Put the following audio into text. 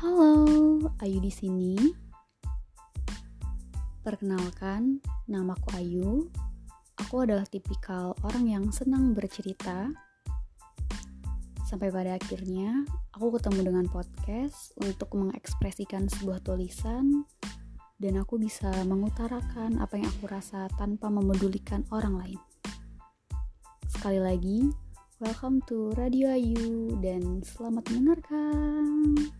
Halo, Ayu di sini. Perkenalkan, namaku Ayu. Aku adalah tipikal orang yang senang bercerita. Sampai pada akhirnya, aku ketemu dengan podcast untuk mengekspresikan sebuah tulisan dan aku bisa mengutarakan apa yang aku rasa tanpa memedulikan orang lain. Sekali lagi, welcome to Radio Ayu dan selamat mendengarkan.